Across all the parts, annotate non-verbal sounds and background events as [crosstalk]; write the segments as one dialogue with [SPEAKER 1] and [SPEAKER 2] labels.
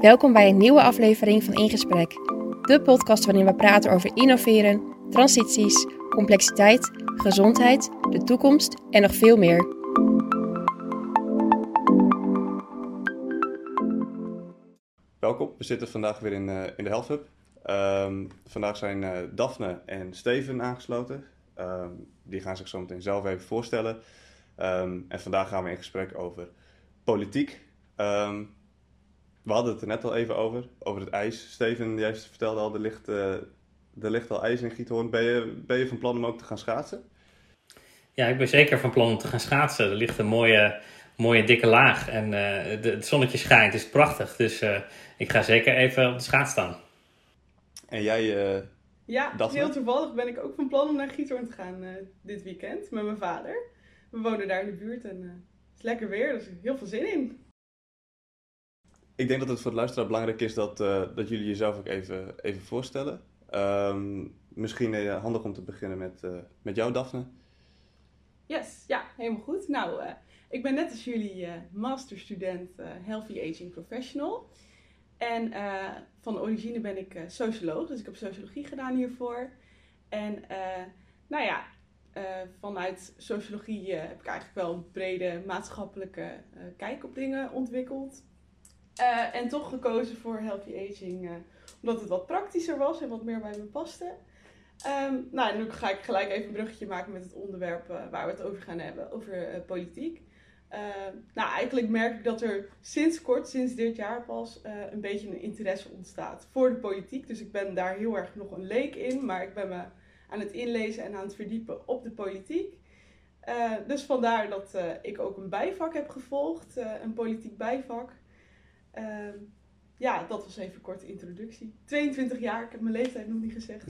[SPEAKER 1] Welkom bij een nieuwe aflevering van In Gesprek. De podcast waarin we praten over innoveren, transities, complexiteit, gezondheid, de toekomst en nog veel meer.
[SPEAKER 2] Welkom, we zitten vandaag weer in, uh, in de Health Hub. Um, vandaag zijn uh, Daphne en Steven aangesloten. Um, die gaan zich zo meteen zelf even voorstellen. Um, en vandaag gaan we in gesprek over politiek. We hadden het er net al even over, over het ijs. Steven, jij vertelde al, er ligt, uh, er ligt al ijs in Giethoorn. Ben je, ben je van plan om ook te gaan schaatsen?
[SPEAKER 3] Ja, ik ben zeker van plan om te gaan schaatsen. Er ligt een mooie, mooie dikke laag en uh, de, het zonnetje schijnt, het is prachtig. Dus uh, ik ga zeker even op de schaats staan.
[SPEAKER 2] En jij, uh,
[SPEAKER 4] Ja,
[SPEAKER 2] Daphne?
[SPEAKER 4] heel toevallig ben ik ook van plan om naar Giethoorn te gaan dit weekend met mijn vader. We wonen daar in de buurt en het is lekker weer, dus heel veel zin in.
[SPEAKER 2] Ik denk dat het voor de luisteraar belangrijk is dat, dat jullie jezelf ook even, even voorstellen. Um, misschien handig om te beginnen met, met jou, Daphne.
[SPEAKER 4] Yes, ja, helemaal goed. Nou, ik ben net als jullie masterstudent Healthy Aging Professional. En van origine ben ik socioloog, dus ik heb sociologie gedaan hiervoor. En nou ja, vanuit sociologie heb ik eigenlijk wel een brede maatschappelijke kijk op dingen ontwikkeld. En toch gekozen voor Healthy Aging, omdat het wat praktischer was en wat meer bij me paste. Um, nou, nu ga ik gelijk even een bruggetje maken met het onderwerp uh, waar we het over gaan hebben, over politiek. Uh, nou, eigenlijk merk ik dat er sinds kort, sinds dit jaar pas, een beetje een interesse ontstaat voor de politiek. Dus ik ben daar heel erg nog een leek in, maar ik ben me aan het inlezen en aan het verdiepen op de politiek. dus vandaar dat ik ook een bijvak heb gevolgd, een politiek bijvak. Ehm, ja, dat was even een korte introductie. 22 jaar, ik heb mijn leeftijd nog niet gezegd.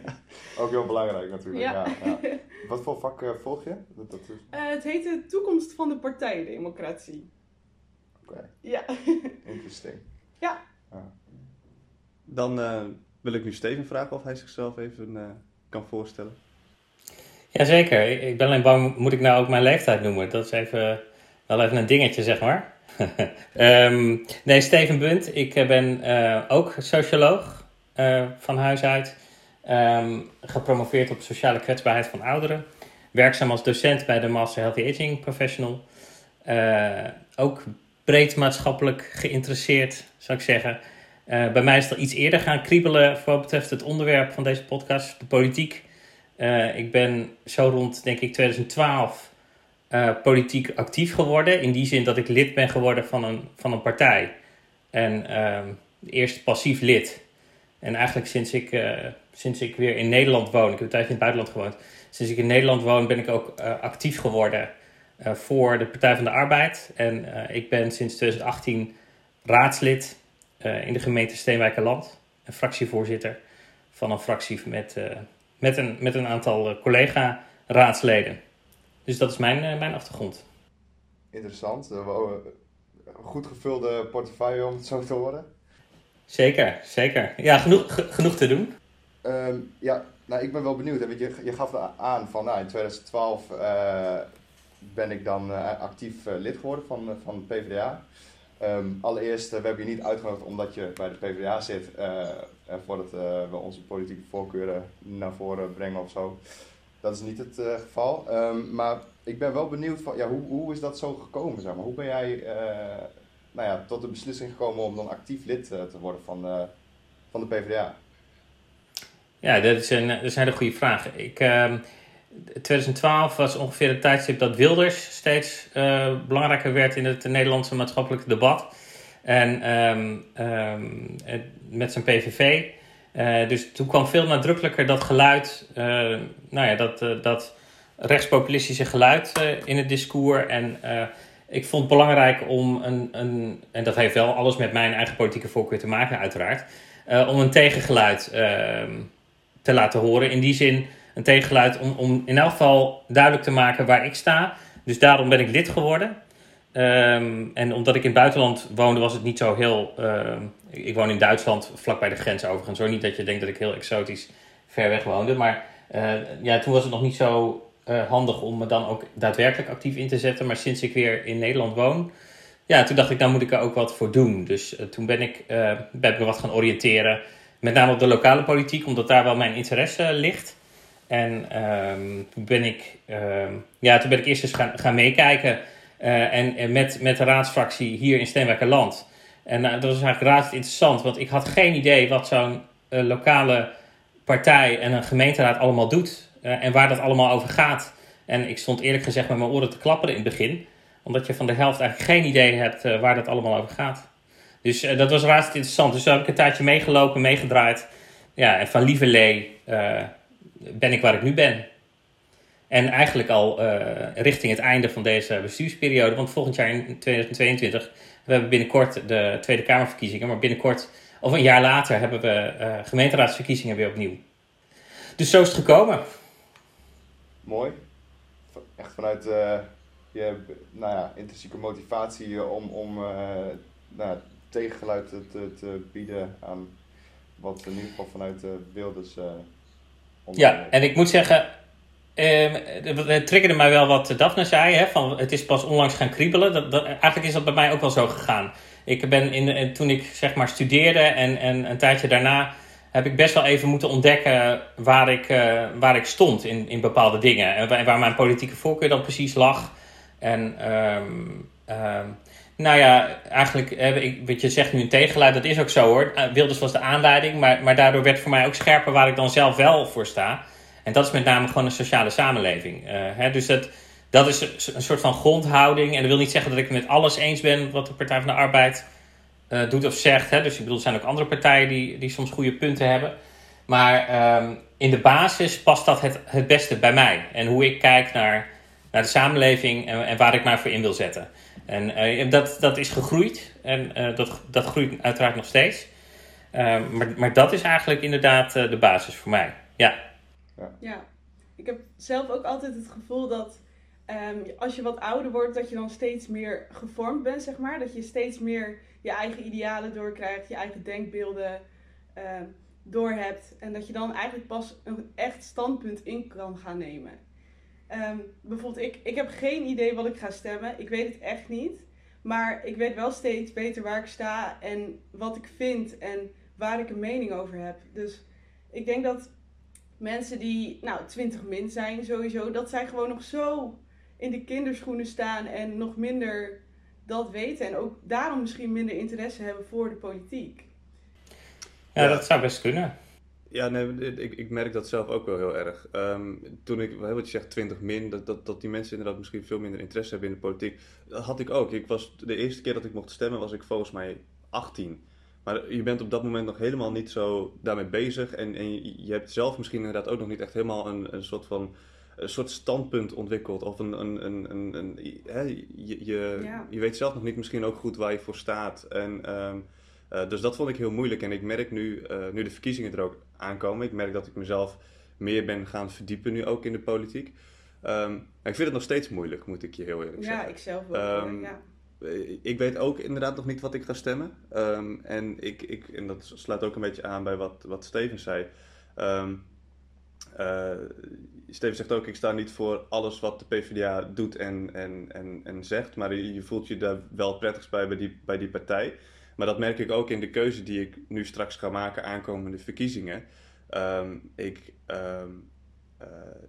[SPEAKER 4] [laughs]
[SPEAKER 5] Ook heel belangrijk natuurlijk.
[SPEAKER 4] Ja.
[SPEAKER 5] Ja, ja. [laughs] Wat voor vak uh, volg je? Dat, dat is...
[SPEAKER 4] uh, het heet de Toekomst van de Partijdemocratie.
[SPEAKER 5] Oké. Okay.
[SPEAKER 4] Ja. [laughs]
[SPEAKER 5] Interesting.
[SPEAKER 4] Ja.
[SPEAKER 5] ja.
[SPEAKER 2] Dan uh, wil ik nu Steven vragen of hij zichzelf even kan voorstellen.
[SPEAKER 3] Jazeker. Ik ben alleen bang, moet ik nou ook mijn leeftijd noemen? Dat is even, wel even een dingetje, zeg maar. Um, [laughs] nee, Steven Bunt. Ik ben uh, ook socioloog uh, van huis uit. Um, gepromoveerd op sociale kwetsbaarheid van ouderen. Werkzaam als docent bij de Master Healthy Aging Professional. Ook breed maatschappelijk geïnteresseerd, zou ik zeggen. bij mij is het al iets eerder gaan kriebelen voor wat betreft het onderwerp van deze podcast, de politiek. ik ben zo rond, denk ik, 2012 uh, politiek actief geworden. In die zin dat ik lid ben geworden van een, van een partij. En uh, eerst passief lid. En eigenlijk sinds ik, uh, sinds ik weer in Nederland woon, ik heb een in het buitenland gewoond. Sinds ik in Nederland woon ben ik ook actief geworden voor de Partij van de Arbeid. En ik ben sinds 2018 raadslid in de gemeente Steenwijkerland. En fractievoorzitter van een fractie met, met, een, met een aantal collega-raadsleden. Dus dat is mijn, uh, mijn achtergrond.
[SPEAKER 5] Interessant. Uh, goed gevulde portefeuille om het zo te horen.
[SPEAKER 3] Zeker, zeker. Ja, genoeg, genoeg te doen.
[SPEAKER 5] Um, ja, nou, ik ben wel benieuwd. Hè, je, je gaf aan van nou, in 2012 uh, ben ik dan actief lid geworden van, van de PvdA. Um, allereerst, we hebben je niet uitgenodigd omdat je bij de PvdA zit. en voordat we onze politieke voorkeuren naar voren brengen of zo. Dat is niet het uh, geval. Um, maar ik ben wel benieuwd van, ja, hoe, hoe is dat zo gekomen? Zeg maar? Hoe ben jij uh, nou ja, tot de beslissing gekomen om dan actief lid uh, te worden van, van de PvdA?
[SPEAKER 3] Ja, dat is een, dat is een hele goede vraag. Ik, 2012 was ongeveer het tijdstip dat Wilders steeds belangrijker werd in het Nederlandse maatschappelijke debat. En um, met zijn PVV. Uh, dus toen kwam veel nadrukkelijker dat geluid, uh, nou ja, dat, uh, dat rechtspopulistische geluid in het discours. En ik vond het belangrijk om een, een, en dat heeft wel alles met mijn eigen politieke voorkeur te maken, uiteraard, om een tegengeluid ehm, te laten horen. In die zin een tegengeluid om, om in elk geval duidelijk te maken waar ik sta. Dus daarom ben ik lid geworden. Um, en omdat ik in het buitenland woonde, was het niet zo heel. Uh, ik woon in Duitsland, vlak bij de grens overigens. Hoor. Niet dat je denkt dat ik heel exotisch ver weg woonde. Maar uh, ja, toen was het nog niet zo uh, handig om me dan ook daadwerkelijk actief in te zetten. Maar sinds ik weer in Nederland woon, ja, toen dacht ik, nou moet ik er ook wat voor doen. Dus toen ben ik, ben ik me wat gaan oriënteren. Met name op de lokale politiek, omdat daar wel mijn interesse ligt. En ehm, toen, ben ik, ehm, ja, toen ben ik eerst eens gaan, gaan meekijken. En, en met, met de raadsfractie hier in Steenwijkerland. En dat was eigenlijk razend interessant, want ik had geen idee wat zo'n lokale partij en een gemeenteraad allemaal doet. en waar dat allemaal over gaat. En ik stond eerlijk gezegd met mijn oren te klapperen in het begin. Omdat je van de helft eigenlijk geen idee hebt waar dat allemaal over gaat. Dus dat was razend interessant. Dus daar heb ik een tijdje meegelopen, meegedraaid. Ja, en van lieverlee uh, ben ik waar ik nu ben. En eigenlijk al richting het einde van deze bestuursperiode. Want volgend jaar in 2022, we hebben binnenkort de Tweede Kamerverkiezingen. Maar binnenkort, of een jaar later, hebben we gemeenteraadsverkiezingen weer opnieuw. Dus zo is het gekomen.
[SPEAKER 5] Mooi echt vanuit uh, je nou ja, intrinsieke motivatie om, om uh, nou, tegengeluid te, te, bieden aan wat in ieder geval vanuit de Wilders. Uh,
[SPEAKER 3] ja, en ik moet zeggen, het triggerde mij wel wat Daphne zei, hè, van het is pas onlangs gaan kriebelen. Dat, eigenlijk is dat bij mij ook wel zo gegaan. Ik ben in, toen ik zeg maar studeerde en, en een tijdje daarna heb ik best wel even moeten ontdekken waar ik, uh, waar ik stond in, in bepaalde dingen. En waar, mijn politieke voorkeur dan precies lag. En um, um, nou ja, eigenlijk, ik, wat je zegt nu een tegengeluid, dat is ook zo hoor. Eh, Wilders was de aanleiding, maar, maar daardoor werd voor mij ook scherper waar ik dan zelf wel voor sta. En dat is met name gewoon een sociale samenleving. Uh, hè, dus dat, dat is een soort van grondhouding. En dat wil niet zeggen dat ik met alles eens ben wat de Partij van de Arbeid uh, doet of zegt. Hè? Dus ik bedoel, er zijn ook andere partijen die, die soms goede punten hebben. Maar um, in de basis past dat het, het beste bij mij. En hoe ik kijk naar, naar de samenleving en, waar ik mij voor in wil zetten. En uh, dat, dat is gegroeid. En dat, dat groeit uiteraard nog steeds. Ehm, maar, maar dat is eigenlijk inderdaad de basis voor mij. Ja.
[SPEAKER 4] Ja. Ja. Ik heb zelf ook altijd het gevoel dat um, als je wat ouder wordt, dat je dan steeds meer gevormd bent, zeg maar. Dat je steeds meer je eigen idealen doorkrijgt, je eigen denkbeelden uh, doorhebt. En dat je dan eigenlijk pas een echt standpunt in kan gaan nemen. Um, bijvoorbeeld, ik, ik heb geen idee wat ik ga stemmen. Ik weet het echt niet. Maar ik weet wel steeds beter waar ik sta en wat ik vind en waar ik een mening over heb. Dus ik denk dat mensen die, nou, 20 min zijn sowieso, dat zij gewoon nog zo in de kinderschoenen staan en nog minder dat weten en ook daarom misschien minder interesse hebben voor de politiek.
[SPEAKER 3] Ja, dat zou best kunnen.
[SPEAKER 2] Ja, nee, ik, ik merk dat zelf ook wel heel erg. Um, toen ik, wat je zegt, 20 min, dat, dat, dat die mensen inderdaad misschien veel minder interesse hebben in de politiek. Dat had ik ook. Ik was, de eerste keer dat ik mocht stemmen was ik volgens mij 18. Maar je bent op dat moment nog helemaal niet zo daarmee bezig. En, en je, hebt zelf misschien inderdaad ook nog niet echt helemaal een, een soort van een soort standpunt ontwikkeld. Of een, een, een, een, een hè, je, je, je, weet zelf nog niet misschien ook goed waar je voor staat. En, um, uh, dus dat vond ik heel moeilijk. En ik merk nu, uh, nu de verkiezingen er ook aankomen, ik merk dat ik mezelf meer ben gaan verdiepen nu ook in de politiek. Um, ik vind het nog steeds moeilijk, moet ik je heel eerlijk
[SPEAKER 4] ja,
[SPEAKER 2] zeggen.
[SPEAKER 4] Ja, ik zelf wel. Um, ja.
[SPEAKER 2] Ik weet ook inderdaad nog niet wat ik ga stemmen. en, ik, ik, en dat sluit ook een beetje aan bij wat, wat Steven zei. Uh, Steven zegt ook, ik sta niet voor alles wat de PvdA doet en, en, en, en zegt, maar je, voelt je daar wel prettigst bij bij die, bij die partij. Maar dat merk ik ook in de keuze die ik nu straks ga maken aankomende verkiezingen. Um, ik, um,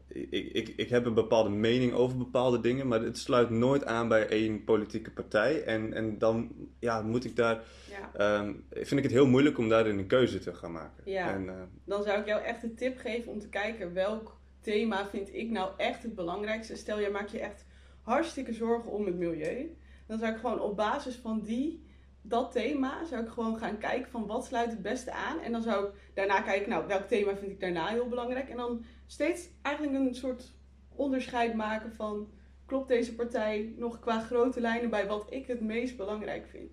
[SPEAKER 2] ik, ik, ik heb een bepaalde mening over bepaalde dingen, maar het sluit nooit aan bij één politieke partij. En, en dan ja, moet ik daar, ja. um, vind ik het heel moeilijk om daarin een keuze te gaan maken.
[SPEAKER 4] Ja,
[SPEAKER 2] en, uh,
[SPEAKER 4] dan zou ik jou echt een tip geven om te kijken welk thema vind ik nou echt het belangrijkste. Stel, jij maakt je echt hartstikke zorgen om het milieu. Dan zou ik gewoon op basis van die, dat thema, zou ik gewoon gaan kijken van wat sluit het beste aan. En dan zou ik daarna kijken, nou, welk thema vind ik daarna heel belangrijk. En dan steeds eigenlijk een soort onderscheid maken van, klopt deze partij nog qua grote lijnen bij wat ik het meest belangrijk vind.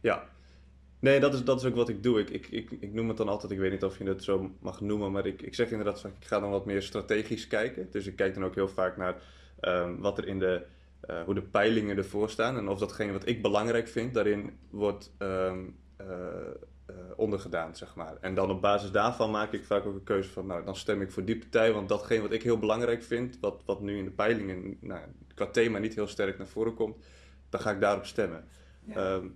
[SPEAKER 2] Ja, Nee, dat is, dat is ook wat ik doe. Ik, ik, ik, ik noem het dan altijd, ik weet niet of je het zo mag noemen, maar ik, ik zeg inderdaad, ik ga dan wat meer strategisch kijken. Dus ik kijk dan ook heel vaak naar um, wat er in de, uh, hoe de peilingen ervoor staan en of datgene wat ik belangrijk vind, daarin wordt um, uh, uh, ondergedaan, zeg maar. En dan op basis daarvan maak ik vaak ook een keuze van, nou, dan stem ik voor die partij, want datgene wat ik heel belangrijk vind, wat, wat nu in de peilingen nou, qua thema niet heel sterk naar voren komt, dan ga ik daarop stemmen.
[SPEAKER 4] Ja.
[SPEAKER 2] Ehm,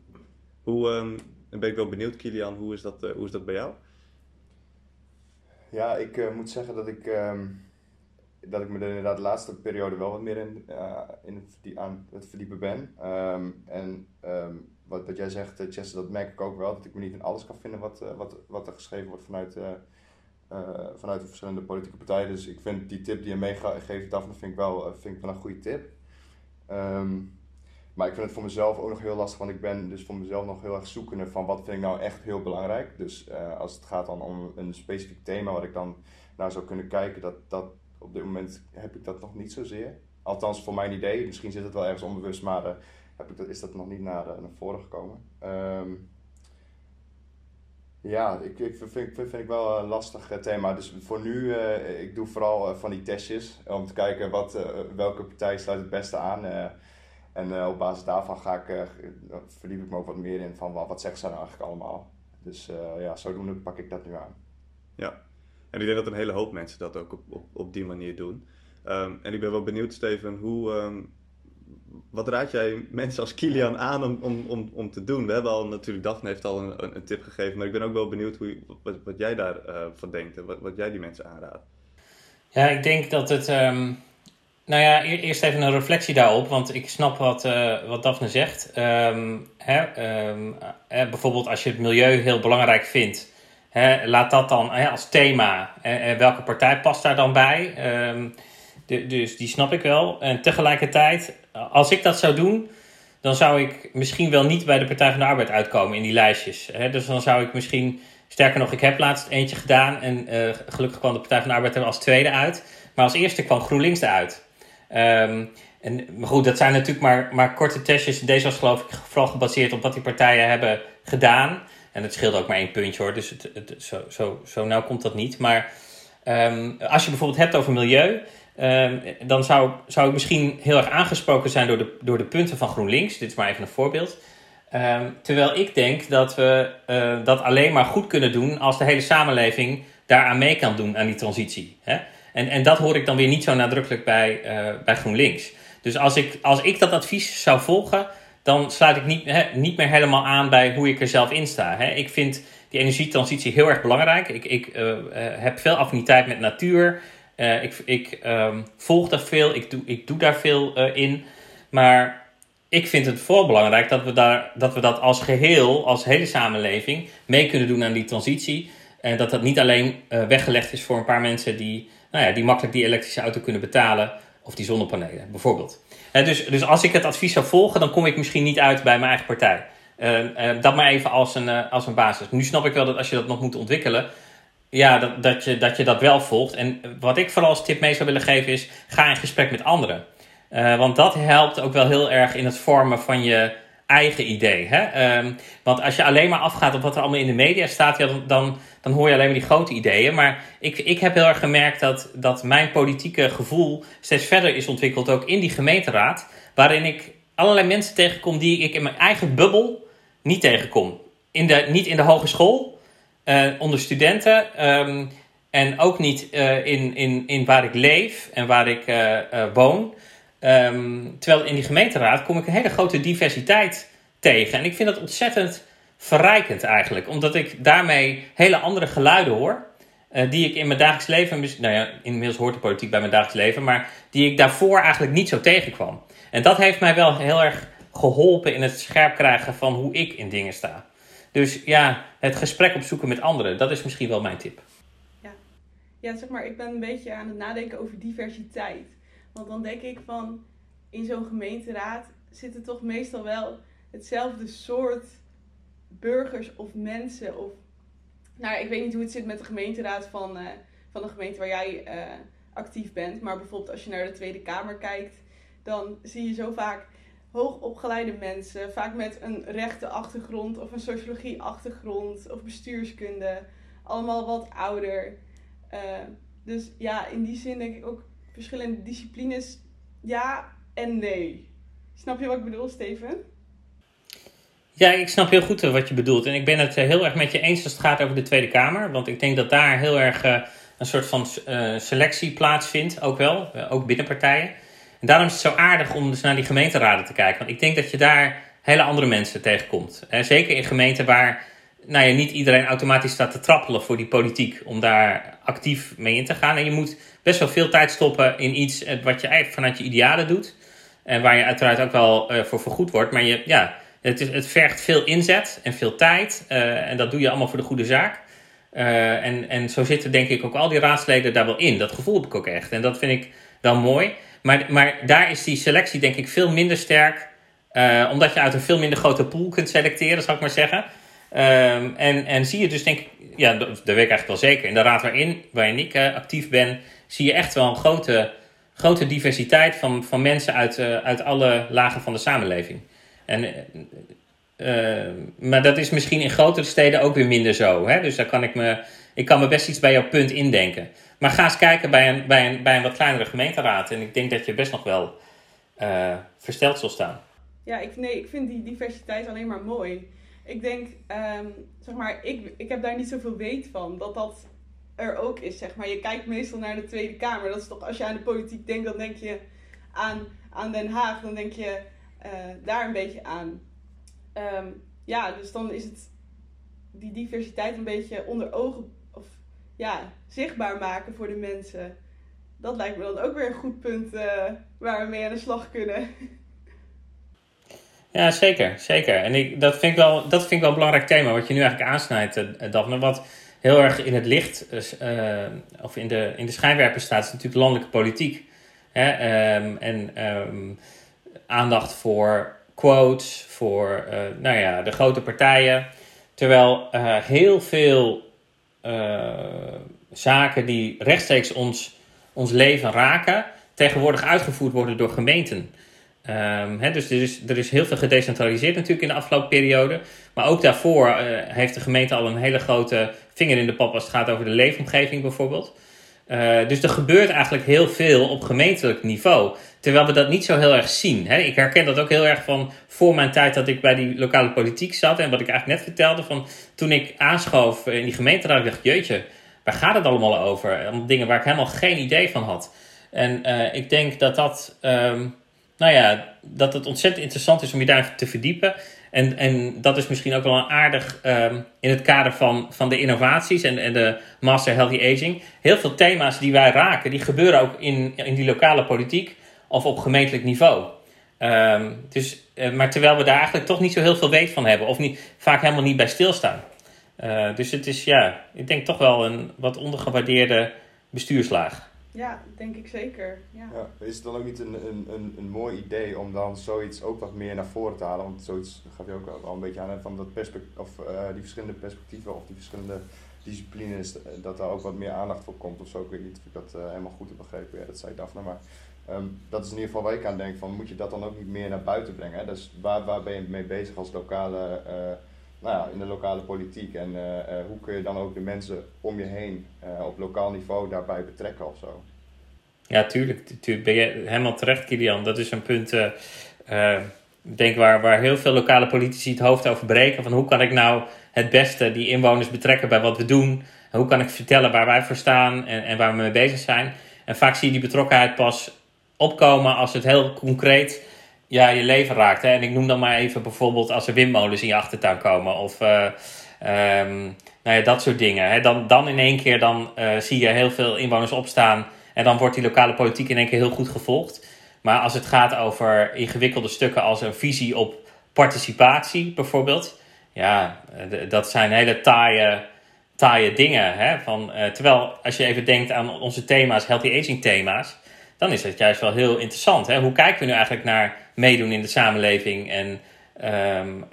[SPEAKER 2] hoe, ehm, dan ben ik wel benieuwd, Kilian, hoe is dat, eh, hoe is dat bij jou?
[SPEAKER 5] Ja, ik eh, moet zeggen dat ik, ehm, dat ik me er inderdaad de laatste periode wel wat meer in, eh, in aan het verdiepen ben. Ehm, en ehm, wat, wat jij zegt, uh, Jesse, dat merk ik ook wel. Dat ik me niet in alles kan vinden wat, eh, wat, wat er geschreven wordt vanuit, eh, eh, vanuit de verschillende politieke partijen. Dus ik vind die tip die je meegeeft, Daphne, vind ik wel, eh, vind ik een goede tip. Ehm, maar ik vind het voor mezelf ook nog heel lastig, want ik ben dus voor mezelf nog heel erg zoekende van wat vind ik nou echt heel belangrijk. Dus eh, als het gaat dan om een specifiek thema wat ik dan naar zou kunnen kijken, dat, dat op dit moment heb ik dat nog niet zozeer. Althans, voor mijn idee, misschien zit het wel ergens onbewust, maar eh, heb ik dat, is dat nog niet naar, eh, naar voren gekomen. Ehm, ja, ik, ik vind, vind, vind ik wel een lastig eh, thema. Dus voor nu, ik doe vooral van die testjes om te kijken wat, welke partij sluit het beste aan. en op basis daarvan ga ik, verdiep ik me ook wat meer in van wat, wat zeggen ze nou eigenlijk allemaal. Dus ja, zodoende pak ik dat nu aan.
[SPEAKER 2] Ja, en ik denk dat een hele hoop mensen dat ook op, op, op die manier doen. Ehm, en ik ben wel benieuwd, Steven, hoe, ehm, wat raad jij mensen als Kilian aan om, om, om, om te doen? We hebben al natuurlijk, Daphne heeft al een, een, tip gegeven, maar ik ben ook wel benieuwd hoe, wat, wat jij daarvan van denkt en wat, wat jij die mensen aanraadt.
[SPEAKER 3] Ja, ik denk dat het. ehm, nou ja, e- eerst even een reflectie daarop, want ik snap wat, eh, wat Daphne zegt. Ehm, hè, ehm, eh, bijvoorbeeld als je het milieu heel belangrijk vindt, laat dat dan als thema. Welke partij past daar dan bij? Ehm, de- dus die snap ik wel. En tegelijkertijd, als ik dat zou doen, dan zou ik misschien wel niet bij de Partij van de Arbeid uitkomen in die lijstjes. Dus dan zou ik misschien, sterker nog, ik heb laatst eentje gedaan en eh, gelukkig kwam de Partij van de Arbeid er als tweede uit. Maar als eerste kwam GroenLinks eruit. Ehm, en, maar goed, dat zijn natuurlijk maar, maar korte testjes. Deze was geloof ik vooral gebaseerd op wat die partijen hebben gedaan. En het scheelde ook maar één puntje hoor, dus het, het, zo, zo, zo nauw komt dat niet. Maar ehm, als je bijvoorbeeld hebt over milieu, ehm, dan zou, zou ik misschien heel erg aangesproken zijn door de, door de punten van GroenLinks. Dit is maar even een voorbeeld. Ehm, terwijl ik denk dat we eh, dat alleen maar goed kunnen doen als de hele samenleving daaraan mee kan doen aan die transitie. Hè? En, en dat hoor ik dan weer niet zo nadrukkelijk bij, eh, bij GroenLinks. Dus als ik, als ik dat advies zou volgen, dan sluit ik niet, niet meer helemaal aan bij hoe ik er zelf in sta. Ik vind die energietransitie heel erg belangrijk. Ik, ik eh, eh, heb veel affiniteit met natuur. Eh, ik ik ehm, volg daar veel, ik doe, ik doe daar veel in. Maar ik vind het vooral belangrijk dat we, daar, dat we dat als geheel, als hele samenleving, mee kunnen doen aan die transitie. En dat dat niet alleen weggelegd is voor een paar mensen die, nou ja, die makkelijk die elektrische auto kunnen betalen. Of die zonnepanelen, bijvoorbeeld. Eh, dus, dus als ik het advies zou volgen, dan kom ik misschien niet uit bij mijn eigen partij. Eh, eh, dat maar even als een, eh, als een basis. Nu snap ik wel dat als je dat nog moet ontwikkelen, ja, dat, dat, je, dat je dat wel volgt. En wat ik vooral als tip mee zou willen geven is, ga in gesprek met anderen. Eh, want dat helpt ook wel heel erg in het vormen van je eigen idee. Hè? Ehm, want als je alleen maar afgaat op wat er allemaal in de media staat, ja, dan, dan, hoor je alleen maar die grote ideeën. Maar ik, ik heb heel erg gemerkt dat, dat mijn politieke gevoel steeds verder is ontwikkeld, ook in die gemeenteraad, waarin ik allerlei mensen tegenkom die ik in mijn eigen bubbel niet tegenkom. In de, niet in de hogeschool, eh, onder studenten. ehm, en ook niet eh, in, in, in waar ik leef en waar ik eh, woon. Ehm, terwijl in die gemeenteraad kom ik een hele grote diversiteit tegen. En ik vind dat ontzettend verrijkend eigenlijk. Omdat ik daarmee hele andere geluiden hoor. eh, die ik in mijn dagelijks leven, nou ja, inmiddels hoort de politiek bij mijn dagelijks leven, maar die ik daarvoor eigenlijk niet zo tegenkwam. En dat heeft mij wel heel erg geholpen in het scherp krijgen van hoe ik in dingen sta. Dus ja, het gesprek opzoeken met anderen, dat is misschien wel mijn tip.
[SPEAKER 4] Ja, zeg maar, ik ben een beetje aan het nadenken over diversiteit. Want dan denk ik van, in zo'n gemeenteraad zitten toch meestal wel hetzelfde soort burgers of mensen. Of, nou, ik weet niet hoe het zit met de gemeenteraad van, eh, van de gemeente waar jij eh, actief bent. Maar bijvoorbeeld als je naar de Tweede Kamer kijkt, dan zie je zo vaak hoogopgeleide mensen. Vaak met een rechte achtergrond of een sociologie achtergrond of bestuurskunde. Allemaal wat ouder. Eh, dus ja, in die zin denk ik ook verschillende disciplines ja en nee. Snap je wat ik bedoel, Steven?
[SPEAKER 3] Ja, ik snap heel goed eh, wat je bedoelt. En ik ben het eh, heel erg met je eens als het gaat over de Tweede Kamer. Want ik denk dat daar heel erg eh, een soort van selectie plaatsvindt, ook wel, ook binnen partijen. En daarom is het zo aardig om dus naar die gemeenteraden te kijken. Want ik denk dat je daar hele andere mensen tegenkomt. En zeker in gemeenten waar nou ja, niet iedereen automatisch staat te trappelen voor die politiek om daar actief mee in te gaan. En je moet best wel veel tijd stoppen in iets wat je eigenlijk vanuit je idealen doet. En waar je uiteraard ook wel uh, voor vergoed wordt. Maar je, ja, het, is, het vergt veel inzet en veel tijd. Uh, en dat doe je allemaal voor de goede zaak. En, en zo zitten denk ik ook al die raadsleden daar wel in. Dat gevoel heb ik ook echt. En dat vind ik wel mooi. Maar, maar daar is die selectie denk ik veel minder sterk. omdat je uit een veel minder grote pool kunt selecteren, zal ik maar zeggen. Um, en, en zie je dus denk ik, ja, dat, dat weet ik eigenlijk wel zeker. In de raad waarin, waarin ik actief ben, zie je echt wel een grote grote diversiteit van, van mensen uit, uh, uit alle lagen van de samenleving. En, uh, maar dat is misschien in grotere steden ook weer minder zo. Hè? Dus daar kan ik, me, ik kan me best iets bij jouw punt indenken. Maar ga eens kijken bij een, bij een, bij een wat kleinere gemeenteraad. En ik denk dat je best nog wel versteld zal staan.
[SPEAKER 4] Ja, ik, nee, ik vind die diversiteit alleen maar mooi. Ik denk, um, zeg maar, ik, ik heb daar niet zoveel weet van. Dat dat er ook is, zeg maar. Je kijkt meestal naar de Tweede Kamer. Dat is toch, als je aan de politiek denkt, dan denk je aan, aan Den Haag. Dan denk je uh, daar een beetje aan. Um, ja, dus dan is het die diversiteit een beetje onder ogen of ja, zichtbaar maken voor de mensen. Dat lijkt me dan ook weer een goed punt uh, waar we mee aan de slag kunnen. [laughs]
[SPEAKER 3] Ja, zeker. zeker. En ik, dat, vind ik wel, dat vind ik wel een belangrijk thema, wat je nu eigenlijk aansnijdt, uh, Daphne. Wat, heel erg in het licht, uh, of in de, in de schijnwerper staat, is natuurlijk landelijke politiek. Hè? Um, en um, aandacht voor quotes, voor nou ja, de grote partijen. Terwijl heel veel zaken die rechtstreeks ons, ons leven raken, tegenwoordig uitgevoerd worden door gemeenten. Um, dus er is, er is heel veel gedecentraliseerd natuurlijk in de afgelopen periode. Maar ook daarvoor uh, heeft de gemeente al een hele grote vinger in de pap als het gaat over de leefomgeving bijvoorbeeld. Uh, dus er gebeurt eigenlijk heel veel op gemeentelijk niveau. Terwijl we dat niet zo heel erg zien. Ik herken dat ook heel erg van voor mijn tijd dat ik bij die lokale politiek zat. En wat ik eigenlijk net vertelde van toen ik aanschoof in die gemeenteraad. Dacht, jeetje, waar gaat het allemaal over? Dingen waar ik helemaal geen idee van had. En uh, ik denk dat dat... Um, nou ja, dat het ontzettend interessant is om je daar te verdiepen. En, en dat is misschien ook wel een aardig um, in het kader van, van de innovaties en, en de Master Healthy Aging. Heel veel thema's die wij raken, die gebeuren ook in, in die lokale politiek of op gemeentelijk niveau. Um, dus, uh, maar terwijl we daar eigenlijk toch niet zo heel veel weet van hebben, of niet, vaak helemaal niet bij stilstaan. Uh, dus het is, ja, ik denk toch wel een wat ondergewaardeerde bestuurslaag.
[SPEAKER 4] Ja, denk ik zeker. Ja.
[SPEAKER 5] ja. is het dan ook niet een, een, een, een mooi idee om dan zoiets ook wat meer naar voren te halen? Want zoiets gaf je ook al een beetje aan van dat of uh, die verschillende perspectieven of die verschillende disciplines, dat daar ook wat meer aandacht voor komt of zo. Ik weet niet of ik dat uh, helemaal goed heb begrepen. Ja, dat zei Daphne, maar um, dat is in ieder geval waar ik aan denk van moet je dat dan ook niet meer naar buiten brengen? Hè? Dus waar, waar ben je mee bezig als lokale nou ja, in de lokale politiek. En uh, uh, hoe kun je dan ook de mensen om je heen uh, op lokaal niveau daarbij betrekken of zo?
[SPEAKER 3] Ja, tuurlijk. tuurlijk ben je helemaal terecht, Kilian. Dat is een punt, ik denk waar, waar heel veel lokale politici het hoofd over breken. Van hoe kan ik nou het beste die inwoners betrekken bij wat we doen? En hoe kan ik vertellen waar wij voor staan en, en waar we mee bezig zijn? En vaak zie je die betrokkenheid pas opkomen als het heel concreet ja, je leven raakt. Hè? En ik noem dan maar even bijvoorbeeld als er windmolens in je achtertuin komen of uh, um, nou ja, dat soort dingen. Hè? Dan, dan in één keer dan, uh, zie je heel veel inwoners opstaan en dan wordt die lokale politiek in één keer heel goed gevolgd. Maar als het gaat over ingewikkelde stukken als een visie op participatie bijvoorbeeld, ja, dat zijn hele taaie, taaie dingen. Hè? Van, terwijl als je even denkt aan onze thema's, healthy aging thema's, dan is het juist wel heel interessant. Hè? Hoe kijken we nu eigenlijk naar meedoen in de samenleving en um, uh,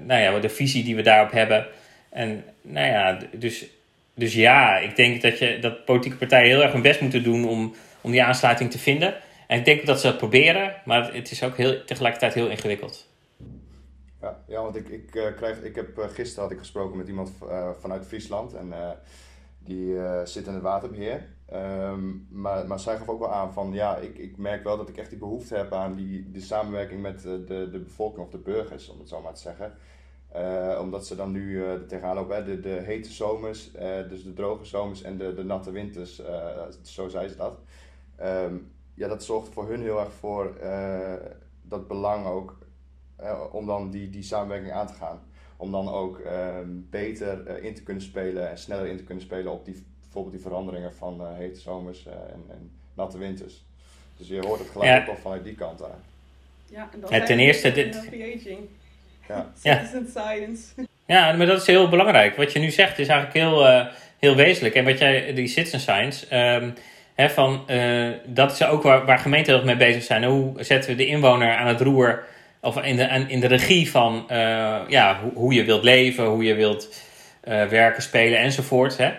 [SPEAKER 3] nou ja, de visie die we daarop hebben. En nou ja, dus, dus ja, ik denk dat, je, dat politieke partijen heel erg hun best moeten doen om, om die aansluiting te vinden. En ik denk dat ze dat proberen, maar het is ook heel, tegelijkertijd heel ingewikkeld.
[SPEAKER 5] Ja, ja want ik, ik, uh, krijg, ik heb uh, gisteren had ik gesproken met iemand vanuit Friesland en die zit in het waterbeheer. Um, maar, maar zij gaf ook wel aan van ja, ik, ik merk wel dat ik echt die behoefte heb aan die, die samenwerking met de, de, de bevolking of de burgers, om het zo maar te zeggen. Uh, omdat ze dan nu uh, er tegenaan lopen, de, de hete zomers, dus de droge zomers en de, de natte winters, zo zei ze dat. Um, ja, dat zorgt voor hun heel erg voor dat belang ook om dan die, die samenwerking aan te gaan. Om dan ook ehm, beter in te kunnen spelen en sneller in te kunnen spelen op die, bijvoorbeeld die veranderingen van hete zomers en, en, natte winters. Dus je hoort het gelijk ook al vanuit die kant aan.
[SPEAKER 4] Ja, en dan
[SPEAKER 3] ja, ten eerste dit. [laughs]
[SPEAKER 4] Ja. Citizen science.
[SPEAKER 3] Ja, maar dat is heel belangrijk. Wat je nu zegt is eigenlijk heel, uh, heel wezenlijk. En wat jij, die citizen science, um, hè, van, uh, dat is ook waar, waar gemeenten heel mee bezig zijn. Hoe zetten we de inwoner aan het roer, of in de, in de regie van uh, ja, hoe, hoe, je wilt leven, hoe je wilt werken, spelen enzovoort. Hè?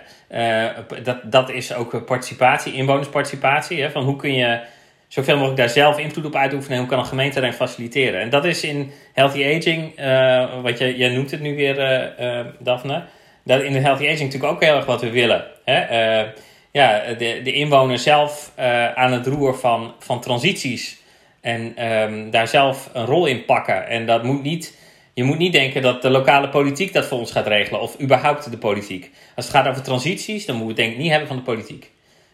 [SPEAKER 3] Dat, dat is ook participatie, inwonersparticipatie. Hè? Van hoe kun je zoveel mogelijk daar zelf invloed op uitoefenen. En hoe kan een gemeente daarin faciliteren? En dat is in healthy aging, uh, wat je, jij noemt het nu weer, uh, Daphne. Dat in de healthy aging natuurlijk ook heel erg wat we willen. Hè? ja, de, de inwoner zelf aan het roer van, van transities. En um, daar zelf een rol in pakken. En dat moet niet, je moet niet denken dat de lokale politiek dat voor ons gaat regelen. Of überhaupt de politiek. Als het gaat over transities, dan moeten we het denk ik niet hebben van de politiek.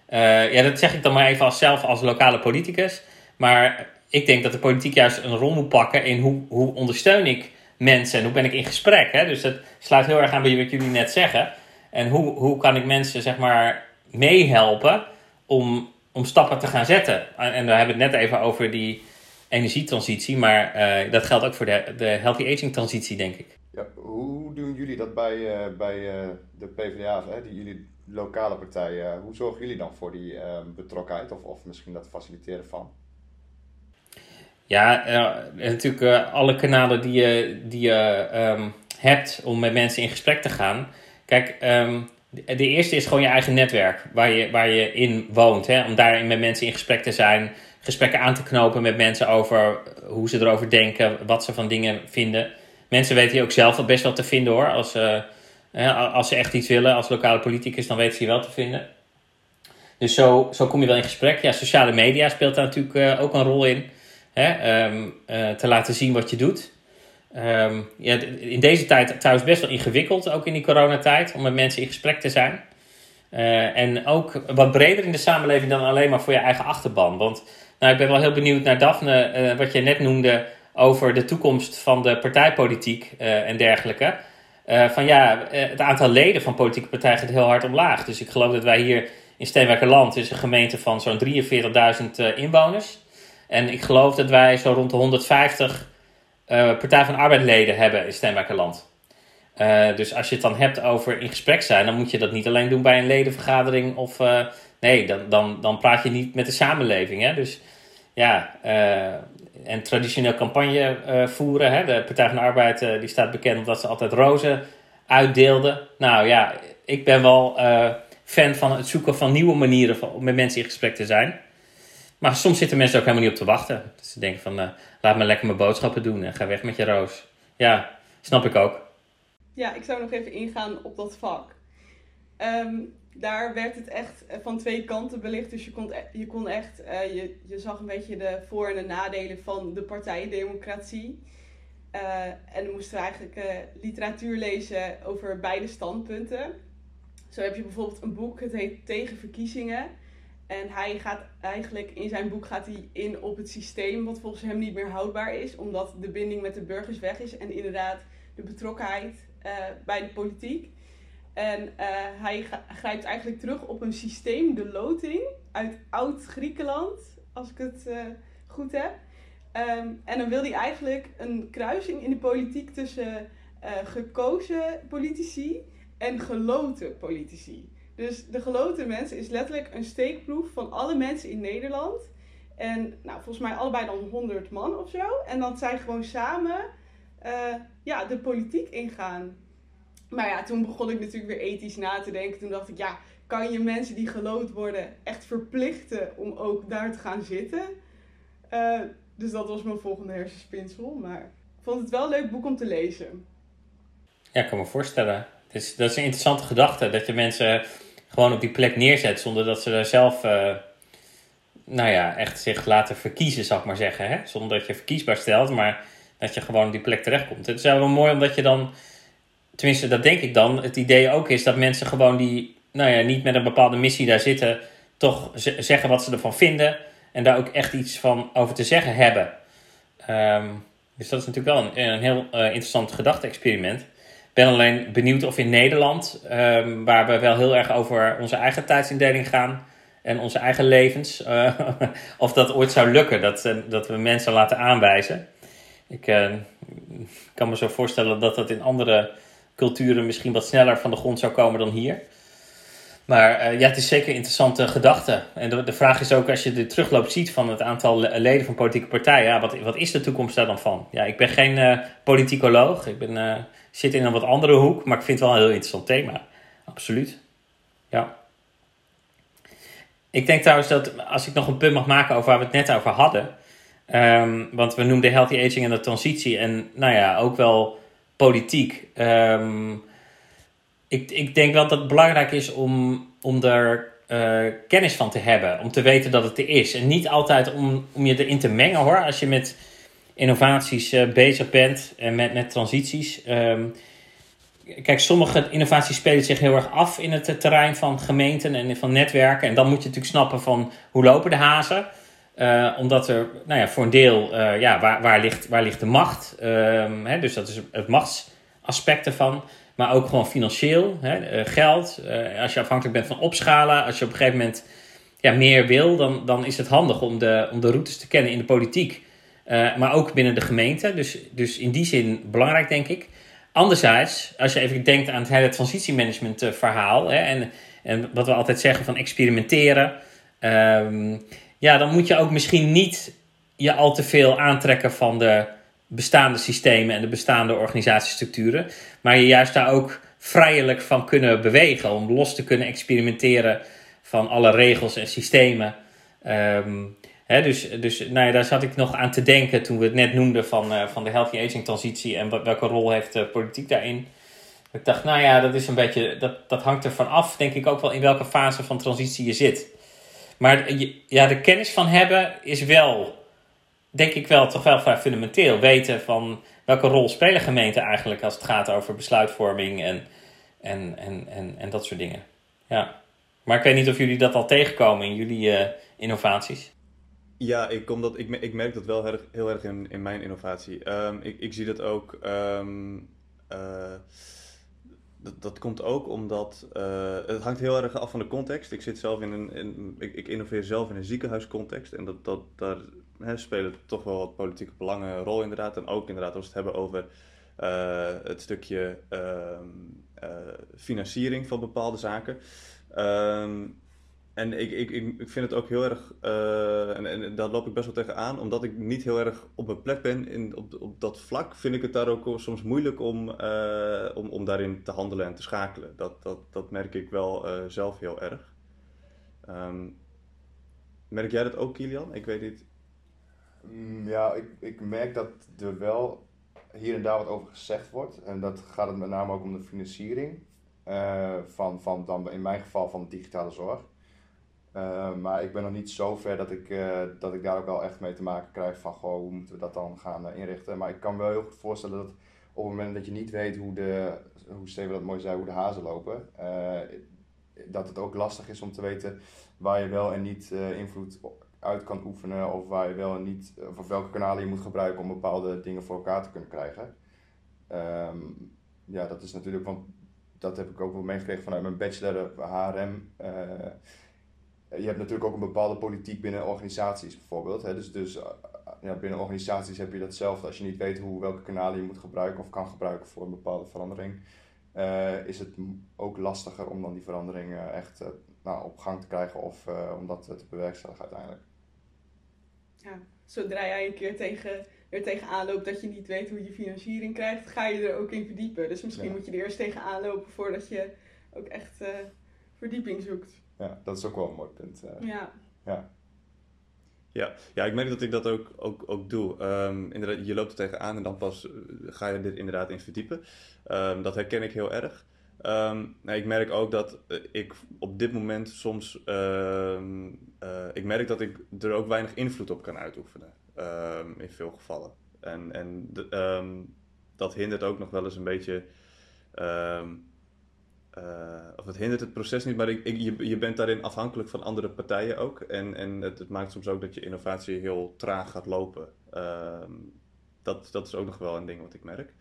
[SPEAKER 3] Uh, ja, dat zeg ik dan maar even als zelf als lokale politicus. Maar ik denk dat de politiek juist een rol moet pakken in hoe, hoe ondersteun ik mensen en hoe ben ik in gesprek. Hè? Dus dat sluit heel erg aan bij wat jullie net zeggen. En hoe, hoe kan ik mensen zeg maar meehelpen om, om stappen te gaan zetten. En we hebben het net even over die energietransitie, maar uh, dat geldt ook voor de, de healthy aging transitie, denk ik.
[SPEAKER 5] Ja, hoe doen jullie dat bij, uh, bij uh, de PvdA, hè, die jullie lokale partijen, hoe zorgen jullie dan voor die uh, betrokkenheid of, of misschien dat faciliteren van?
[SPEAKER 3] Ja, natuurlijk alle kanalen die je, die je um, hebt om met mensen in gesprek te gaan. Kijk, um, de, de eerste is gewoon je eigen netwerk waar je, waar je in woont. Hè, om daarin met mensen in gesprek te zijn, gesprekken aan te knopen met mensen over hoe ze erover denken, wat ze van dingen vinden. Mensen weten hier ook zelf wel best wel te vinden hoor. Als, uh, als ze echt iets willen als lokale politicus, dan weten ze je wel te vinden. Dus zo, zo kom je wel in gesprek. Ja, sociale media speelt daar natuurlijk uh, ook een rol in. Hè? Um, uh, te laten zien wat je doet. Um, ja, in deze tijd trouwens best wel ingewikkeld, ook in die coronatijd, om met mensen in gesprek te zijn. En ook wat breder in de samenleving dan alleen maar voor je eigen achterban. Want nou, ik ben wel heel benieuwd naar Daphne, wat je net noemde over de toekomst van de partijpolitiek en dergelijke. Uh, van ja, eh, het aantal leden van politieke partijen gaat heel hard omlaag. Dus ik geloof dat wij hier in Steenwijkerland, is een gemeente van zo'n 43.000 uh, inwoners. En ik geloof dat wij zo rond de 150 uh, Partij van Arbeidleden hebben in Steenwijkerland. Uh, dus als je het dan hebt over in gesprek zijn, dan moet je dat niet alleen doen bij een ledenvergadering. Of uh, nee, dan, dan, dan praat je niet met de samenleving. Hè? Dus ja, en traditioneel campagne voeren. Hè. De Partij van de Arbeid die staat bekend omdat ze altijd rozen uitdeelden. Nou ja, ik ben wel fan van het zoeken van nieuwe manieren om met mensen in gesprek te zijn. Maar soms zitten mensen ook helemaal niet op te wachten. Dus ze denken van, laat me lekker mijn boodschappen doen en ga weg met je roos. Ja, snap ik ook.
[SPEAKER 4] Ja, ik zou nog even ingaan op dat vak. Um, daar werd het echt eh, van twee kanten belicht. Dus je kon, e-, je kon echt, uh, je, je zag een beetje de voor- en de nadelen van de partijendemocratie. Uh, en dan moesten we eigenlijk literatuur lezen over beide standpunten. Zo heb je bijvoorbeeld een boek, het heet Tegen Verkiezingen. En hij gaat eigenlijk, in zijn boek gaat hij in op het systeem wat volgens hem niet meer houdbaar is. Omdat de binding met de burgers weg is en inderdaad de betrokkenheid bij de politiek. En uh, hij grijpt eigenlijk terug op een systeem, de loting, uit oud-Griekenland, als ik het uh, goed heb. Um, en dan wil hij eigenlijk een kruising in de politiek tussen gekozen politici en geloten politici. Dus de geloten mensen is letterlijk een steekproef van alle mensen in Nederland. En nou, volgens mij allebei dan 100 man of zo. En dat zij gewoon samen ja, de politiek ingaan. Maar ja, toen begon ik natuurlijk weer ethisch na te denken. Toen dacht ik, ja, kan je mensen die gelood worden echt verplichten om ook daar te gaan zitten? Uh, dus dat was mijn volgende hersenspinsel. Maar ik vond het wel een leuk boek om te lezen.
[SPEAKER 3] Ja, ik kan me voorstellen. Dat is een interessante gedachte. Dat je mensen gewoon op die plek neerzet zonder dat ze daar zelf, uh, nou ja, echt zich laten verkiezen, zou ik maar zeggen. Hè? Zonder dat je verkiesbaar stelt, maar dat je gewoon die plek terechtkomt. Het is wel mooi omdat je dan tenminste dat denk ik dan, het idee ook is dat mensen gewoon die, nou ja, niet met een bepaalde missie daar zitten, toch zeggen wat ze ervan vinden en daar ook echt iets van over te zeggen hebben. Um, Dus dat is natuurlijk wel een, heel uh, interessant gedachte-experiment. Ben alleen benieuwd of in Nederland, um, waar we wel heel erg over onze eigen tijdsindeling gaan en onze eigen levens, uh, [laughs] of dat ooit zou lukken, dat, uh, dat we mensen laten aanwijzen. Ik kan me zo voorstellen dat dat in andere culturen misschien wat sneller van de grond zou komen dan hier. Maar uh, ja, het is zeker interessante gedachte. En de, vraag is ook, als je de terugloop ziet van het aantal leden van politieke partijen, wat, wat is de toekomst daar dan van? Ja, ik ben geen uh, politicoloog, ik ben, zit in een wat andere hoek, maar ik vind het wel een heel interessant thema. Absoluut. Ja. Ik denk trouwens dat, als ik nog een punt mag maken over waar we het net over hadden, um, want we noemden healthy aging en de transitie en nou ja, ook wel politiek. Um, ik, ik denk wel dat het belangrijk is om, om er uh, kennis van te hebben. Om te weten dat het er is. En niet altijd om, om je erin te mengen hoor. Als je met innovaties uh, bezig bent en met, met transities. Um, kijk, sommige innovaties spelen zich heel erg af in het terrein van gemeenten en van netwerken. En dan moet je natuurlijk snappen van hoe lopen de hazen. Uh, omdat er, nou ja, voor een deel, ja, waar, waar, ligt, waar ligt de macht? Um, hè, dus dat is het machtsaspect ervan maar ook gewoon financieel, hè, geld. Uh, als je afhankelijk bent van opschalen, als je op een gegeven moment ja, meer wil, dan, dan is het handig om de, om de routes te kennen in de politiek. Maar ook binnen de gemeente. Dus, dus in die zin belangrijk, denk ik. Anderzijds, als je even denkt aan het hele transitiemanagement verhaal. En, en wat we altijd zeggen van experimenteren. Um, ja, dan moet je ook misschien niet je al te veel aantrekken van de bestaande systemen en de bestaande organisatiestructuren. Maar je juist daar ook vrijelijk van kunnen bewegen. Om los te kunnen experimenteren van alle regels en systemen. Um, hè, dus dus nou ja, daar zat ik nog aan te denken toen we het net noemden van, uh, van de healthy aging transitie. En welke rol heeft de politiek daarin. Ik dacht, nou ja, dat is een beetje, dat, dat hangt ervan af, denk ik ook wel in welke fase van transitie je zit. Maar ja, de kennis van hebben is wel denk ik wel toch wel vrij fundamenteel. Weten van welke rol spelen gemeenten eigenlijk als het gaat over besluitvorming en, en, en, en, en dat soort dingen. Ja. Maar ik weet niet of jullie dat al tegenkomen in jullie uh, innovaties.
[SPEAKER 2] Ja, ik, kom dat, ik, ik merk dat wel heel erg, heel erg in, in mijn innovatie. Um, ik, ik zie dat ook. Um, uh, dat, dat komt ook omdat uh, het hangt heel erg af van de context. Ik zit zelf in een, in, ik, innoveer zelf in een ziekenhuiscontext en dat, dat, daar hè, spelen toch wel wat politieke belangen een rol inderdaad. En ook inderdaad als we het hebben over uh, het stukje uh, financiering van bepaalde zaken. Um, en ik, ik, ik vind het ook heel erg, uh, en, en daar loop ik best wel tegenaan, omdat ik niet heel erg op mijn plek ben in, op, op dat vlak, vind ik het daar ook soms moeilijk om, uh, om, om daarin te handelen en te schakelen. Dat, dat, dat merk ik wel uh, zelf heel erg. Um, merk jij dat ook, Kilian? Ik weet niet.
[SPEAKER 5] Mm, ja, ik, ik merk dat er wel hier en daar wat over gezegd wordt. En dat gaat het met name ook om de financiering. van, van dan in mijn geval van digitale zorg. Uh, maar ik ben nog niet zo ver dat ik, uh, dat ik daar ook wel echt mee te maken krijg van hoe moeten we dat dan gaan uh, inrichten. Maar ik kan me wel heel goed voorstellen dat op het moment dat je niet weet hoe de, hoe Steven dat mooi zei, hoe de hazen lopen, dat het ook lastig is om te weten waar je wel en niet invloed uit kan oefenen of waar je wel en niet, of welke kanalen je moet gebruiken om bepaalde dingen voor elkaar te kunnen krijgen. Um, ja, dat is natuurlijk, want dat heb ik ook wel meegekregen vanuit mijn bachelor HRM je hebt natuurlijk ook een bepaalde politiek binnen organisaties bijvoorbeeld. Hè? Dus, dus ja, binnen organisaties heb je datzelfde. Als je niet weet hoe, welke kanalen je moet gebruiken of kan gebruiken voor een bepaalde verandering, uh, is het ook lastiger om dan die verandering uh, echt uh, nou, op gang te krijgen of om dat te bewerkstelligen uiteindelijk.
[SPEAKER 4] Ja, zodra jij een keer tegen, er tegenaan loopt dat je niet weet hoe je financiering krijgt, ga je er ook in verdiepen. Dus misschien ja. moet je er eerst tegenaan lopen voordat je ook echt verdieping zoekt
[SPEAKER 5] ja, dat is ook wel een mooi punt.
[SPEAKER 4] Uh, ja.
[SPEAKER 5] ja.
[SPEAKER 2] Ja, ja, ik merk dat ik dat ook, ook, ook doe. Um, inderdaad, je loopt er tegenaan en dan pas eh, ga je er inderdaad in verdiepen. Um, dat herken ik heel erg. Um, nou, ik merk ook dat ik op dit moment soms. Uh, ik merk dat ik er ook weinig invloed op kan uitoefenen. in veel gevallen. En, en dat hindert ook nog wel eens een beetje. Uh, of het hindert het proces niet, maar je, je bent daarin afhankelijk van andere partijen ook. En, en het, het maakt soms ook dat je innovatie heel traag gaat lopen. Uh, dat, dat is ook nog wel een ding wat ik merk.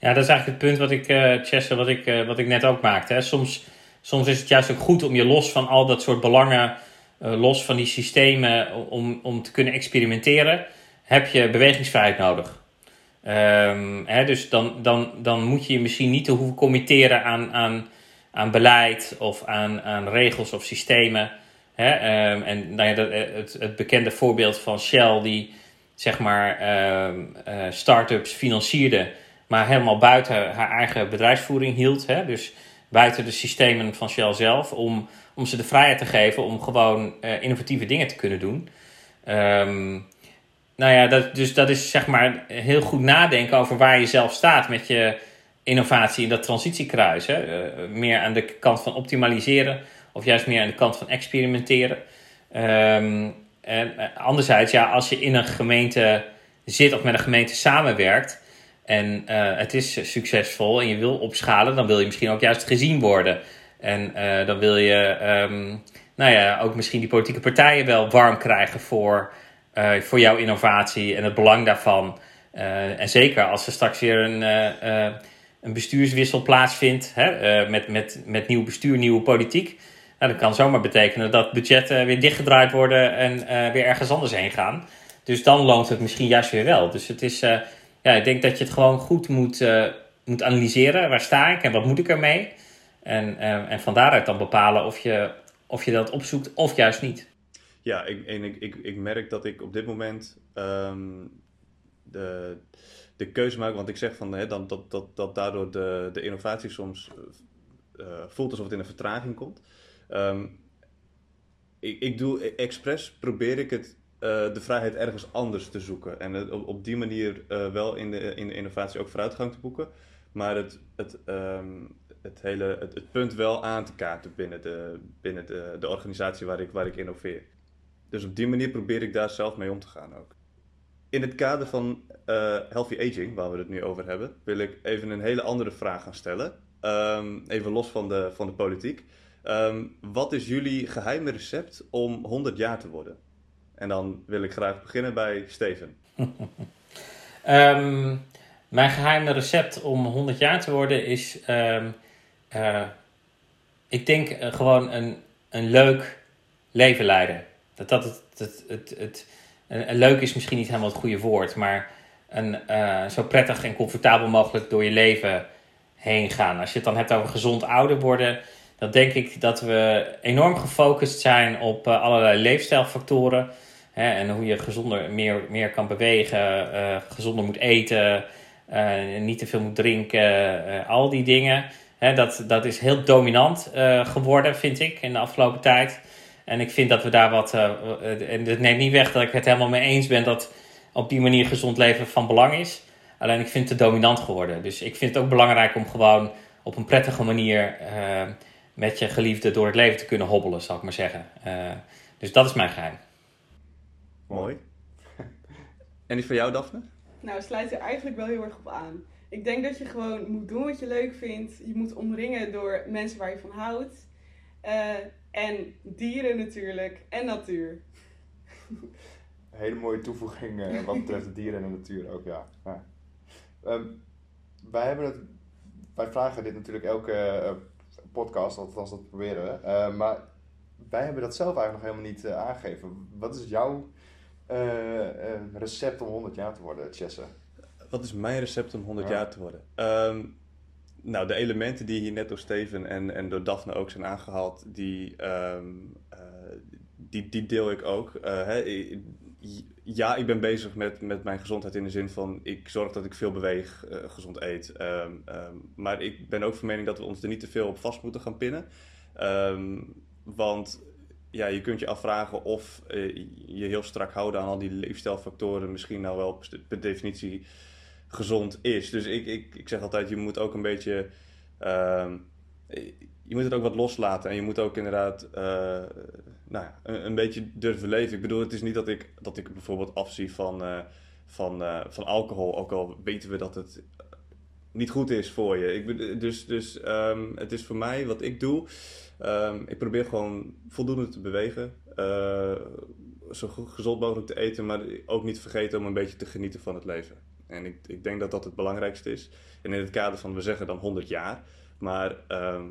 [SPEAKER 3] Ja, dat is eigenlijk het punt wat ik, uh, Chester, wat ik, uh, wat ik net ook maakte. Hè. Soms, soms is het juist ook goed om je los van al dat soort belangen, los van die systemen, om, om te kunnen experimenteren, heb je bewegingsvrijheid nodig. Um, hè, dus dan, dan, dan moet je je misschien niet te hoeven committeren aan, aan, aan beleid of aan, aan regels of systemen. Hè? Um, en nou ja, dat, het, het bekende voorbeeld van Shell, die zeg maar um, start-ups financierde maar helemaal buiten haar eigen bedrijfsvoering hield. Hè? Dus buiten de systemen van Shell zelf, om, om ze de vrijheid te geven om gewoon uh, innovatieve dingen te kunnen doen. Um, nou ja, dat, dus dat is zeg maar heel goed nadenken over waar je zelf staat met je innovatie in dat transitiekruis. Hè? Uh, meer aan de kant van optimaliseren of juist meer aan de kant van experimenteren. Um, en anderzijds, ja, als je in een gemeente zit of met een gemeente samenwerkt en uh, het is succesvol en je wil opschalen, dan wil je misschien ook juist gezien worden. En dan wil je, um, nou ja, ook misschien die politieke partijen wel warm krijgen voor, voor jouw innovatie en het belang daarvan. en zeker als er straks weer een, een bestuurswissel plaatsvindt, hè, met, met, met nieuw bestuur, nieuwe politiek. Nou, dat kan zomaar betekenen dat budgetten weer dichtgedraaid worden en weer ergens anders heen gaan. Dus dan loont het misschien juist weer wel. Dus het is ja, ik denk dat je het gewoon goed moet, moet analyseren. Waar sta ik en wat moet ik ermee? En, en van daaruit dan bepalen of je, of je dat opzoekt of juist niet.
[SPEAKER 2] Ja, ik, en ik, ik, ik merk dat ik op dit moment um, de, de keuze maak. Want ik zeg van, hè, dan, dat, dat, dat daardoor de, de innovatie soms uh, voelt alsof het in een vertraging komt. Um, ik, ik doe expres, probeer ik het uh, de vrijheid ergens anders te zoeken. En op, die manier wel in de, in de innovatie ook vooruitgang te boeken. Maar het, het, um, het, hele, het, punt wel aan te kaarten binnen de, binnen de, de organisatie waar ik, waar ik innoveer. Dus op die manier probeer ik daar zelf mee om te gaan ook. In het kader van uh, healthy aging, waar we het nu over hebben, wil ik even een hele andere vraag gaan stellen. Um, even los van de, van de politiek. Um, wat is jullie geheime recept om 100 jaar te worden? En dan wil ik graag beginnen bij Steven.
[SPEAKER 3] um, [laughs] mijn geheime recept om 100 jaar te worden is, uh, ik denk uh, gewoon een, een leuk leven leiden. Dat dat het, het, het, het leuk is misschien niet helemaal het goede woord, maar een, uh, zo prettig en comfortabel mogelijk door je leven heen gaan. Als je het dan hebt over gezond ouder worden, dan denk ik dat we enorm gefocust zijn op allerlei leefstijlfactoren. Hè, en hoe je gezonder meer, meer kan bewegen, uh, gezonder moet eten, niet te veel moet drinken, al die dingen. Hè, dat, dat is heel dominant geworden, vind ik, in de afgelopen tijd. En ik vind dat we daar wat. en het neemt niet weg dat ik het helemaal mee eens ben dat op die manier gezond leven van belang is. Alleen ik vind het te dominant geworden. Dus ik vind het ook belangrijk om gewoon op een prettige manier met je geliefde door het leven te kunnen hobbelen, zal ik maar zeggen. dus dat is mijn geheim.
[SPEAKER 2] Mooi. [laughs] En die van jou, Daphne?
[SPEAKER 4] Nou, sluit er eigenlijk wel heel erg op aan. Ik denk dat je gewoon moet doen wat je leuk vindt. Je moet omringen door mensen waar je van houdt. Uh, en dieren natuurlijk. En natuur.
[SPEAKER 5] Een hele mooie toevoeging uh, wat betreft de dieren en de natuur ook, ja. ja. Um, wij, hebben het, wij vragen dit natuurlijk elke uh, podcast, althans dat proberen we. maar wij hebben dat zelf eigenlijk nog helemaal niet aangegeven. Wat is jouw uh, recept om 100 jaar te worden, Chesse?
[SPEAKER 2] Wat is mijn recept om 100 ja. jaar te worden? Um, nou, de elementen die hier net door Steven en, en door Daphne ook zijn aangehaald, die, um, uh, die, die deel ik ook. Uh, hè, ja, ik ben bezig met, met mijn gezondheid in de zin van ik zorg dat ik veel beweeg, gezond eet. Um, maar ik ben ook van mening dat we ons er niet te veel op vast moeten gaan pinnen. want ja, je kunt je afvragen of uh, je heel strak houden aan al die leefstijlfactoren misschien nou wel per definitie gezond is. Dus ik, ik, ik zeg altijd, je moet ook een beetje. Uh, je moet het ook wat loslaten en je moet ook inderdaad uh, nou ja, een, beetje durven leven. Ik bedoel, het is niet dat ik, dat ik bijvoorbeeld afzie van, uh, van, van alcohol, ook al weten we dat het niet goed is voor je. Ik, dus dus um, het is voor mij wat ik doe. Um, ik probeer gewoon voldoende te bewegen. Zo gezond mogelijk te eten, maar ook niet vergeten om een beetje te genieten van het leven. En ik, ik denk dat dat het belangrijkste is. En in het kader van, we zeggen dan 100 jaar. Maar ehm,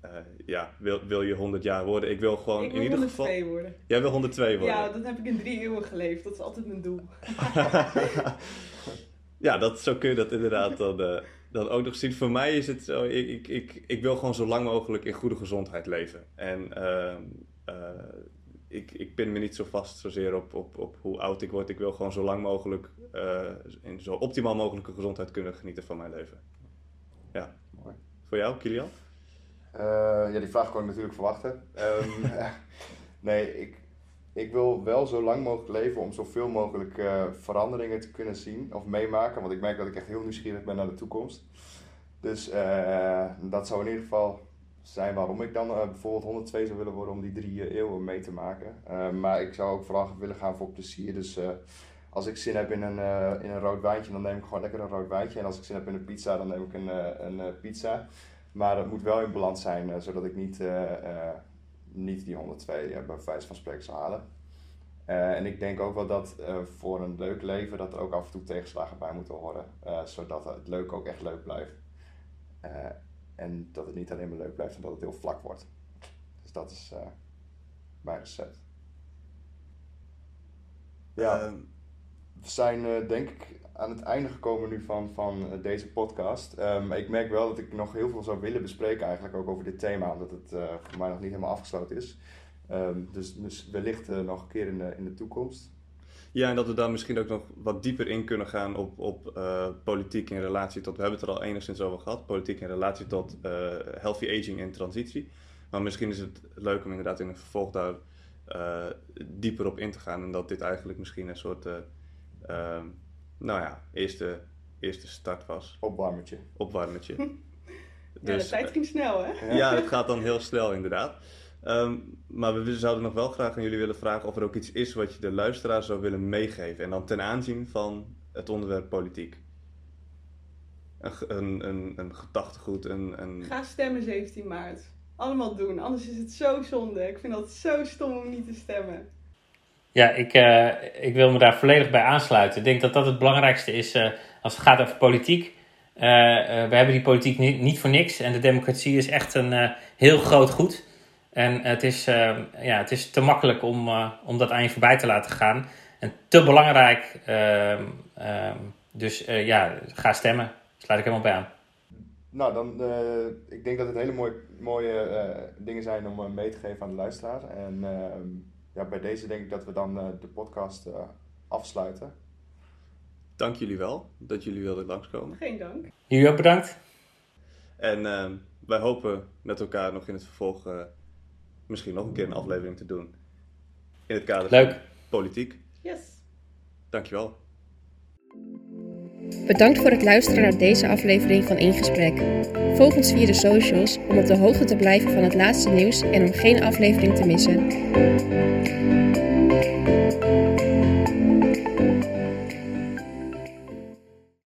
[SPEAKER 2] eh, ja, wil, wil je 100 jaar worden? Ik wil gewoon
[SPEAKER 4] ik wil
[SPEAKER 2] in ieder
[SPEAKER 4] 102
[SPEAKER 2] geval...
[SPEAKER 4] worden.
[SPEAKER 2] Jij wil 102 worden?
[SPEAKER 4] Ja, dat heb ik in drie eeuwen geleefd. Dat is altijd mijn doel. [laughs]
[SPEAKER 2] ja, dat, zo kun je dat inderdaad dan, eh, dan ook nog zien. Voor mij is het zo, ik, ik, ik, ik wil gewoon zo lang mogelijk in goede gezondheid leven. En ehm, eh, ik, ik pin me niet zo vast zozeer op, op, op hoe oud ik word. Ik wil gewoon zo lang mogelijk, uh, in zo optimaal mogelijke gezondheid kunnen genieten van mijn leven. Ja.
[SPEAKER 5] Mooi.
[SPEAKER 2] Voor jou, Kilian?
[SPEAKER 5] Uh, ja, die vraag kon ik natuurlijk verwachten. Um, [laughs] nee, ik, ik wil wel zo lang mogelijk leven om zoveel mogelijk uh, veranderingen te kunnen zien of meemaken. Want ik merk dat ik echt heel nieuwsgierig ben naar de toekomst. Dus uh, dat zou in ieder geval zijn waarom ik dan bijvoorbeeld 102 zou willen worden om die drie eeuwen mee te maken. maar ik zou ook vooral willen gaan voor plezier. Dus als ik zin heb in een, in een rood wijntje, dan neem ik gewoon lekker een rood wijntje. En als ik zin heb in een pizza, dan neem ik een, een pizza. Maar het moet wel in balans zijn, zodat ik niet, niet die 102 bij wijze van spreken zou halen. en ik denk ook wel dat voor een leuk leven dat er ook af en toe tegenslagen bij moeten horen. zodat het leuk ook echt leuk blijft. En dat het niet alleen maar leuk blijft, maar dat het heel vlak wordt. Dus dat is mijn recept. Ja, we zijn denk ik aan het einde gekomen nu van, van deze podcast. Um, ik merk wel dat ik nog heel veel zou willen bespreken eigenlijk ook over dit thema, omdat het uh, voor mij nog niet helemaal afgesloten is. Um, dus, dus wellicht nog een keer in de, in de toekomst.
[SPEAKER 2] Ja, en dat we daar misschien ook nog wat dieper in kunnen gaan op, op uh, politiek in relatie tot, we hebben het er al enigszins over gehad, politiek in relatie tot healthy aging en transitie. Maar misschien is het leuk om inderdaad in een vervolg daar dieper op in te gaan en dat dit eigenlijk misschien een soort nou ja, eerste, eerste start was.
[SPEAKER 5] Opwarmertje.
[SPEAKER 2] Opwarmertje. [laughs]
[SPEAKER 4] ja, dus, de tijd ging snel, hè?
[SPEAKER 2] Ja, het gaat dan heel snel, inderdaad. Um, maar we zouden nog wel graag aan jullie willen vragen of er ook iets is wat je de luisteraar zou willen meegeven. En dan ten aanzien van het onderwerp politiek. Een, een, een, een gedachtegoed, een, een...
[SPEAKER 4] Ga stemmen 17 maart. Allemaal doen, anders is het zo zonde. Ik vind het zo stom om niet te stemmen.
[SPEAKER 3] Ja, ik, uh, ik wil me daar volledig bij aansluiten. Ik denk dat dat het belangrijkste is uh, als het gaat over politiek. Uh, we hebben die politiek niet, niet, voor niks en de democratie is echt een heel groot goed. En het is, ja, het is te makkelijk om, om dat aan je voorbij te laten gaan. En te belangrijk. Ehm, ehm, dus ja, ga stemmen. Sluit ik helemaal bij aan.
[SPEAKER 5] Nou, dan, ik denk dat het hele mooie, mooie dingen zijn om mee te geven aan de luisteraar. En ehm, ja, bij deze denk ik dat we dan uh, de podcast uh, afsluiten.
[SPEAKER 2] Dank jullie wel dat jullie wilden langskomen.
[SPEAKER 4] Geen dank.
[SPEAKER 3] Jullie ook bedankt.
[SPEAKER 2] En uh, wij hopen met elkaar nog in het vervolg misschien nog een keer een aflevering te doen. In het kader
[SPEAKER 3] Leuk.
[SPEAKER 2] van politiek.
[SPEAKER 4] Yes.
[SPEAKER 2] Dankjewel.
[SPEAKER 1] Bedankt voor het luisteren naar deze aflevering van In Gesprek. Volg ons via de socials om op de hoogte te blijven van het laatste nieuws en om geen aflevering te missen.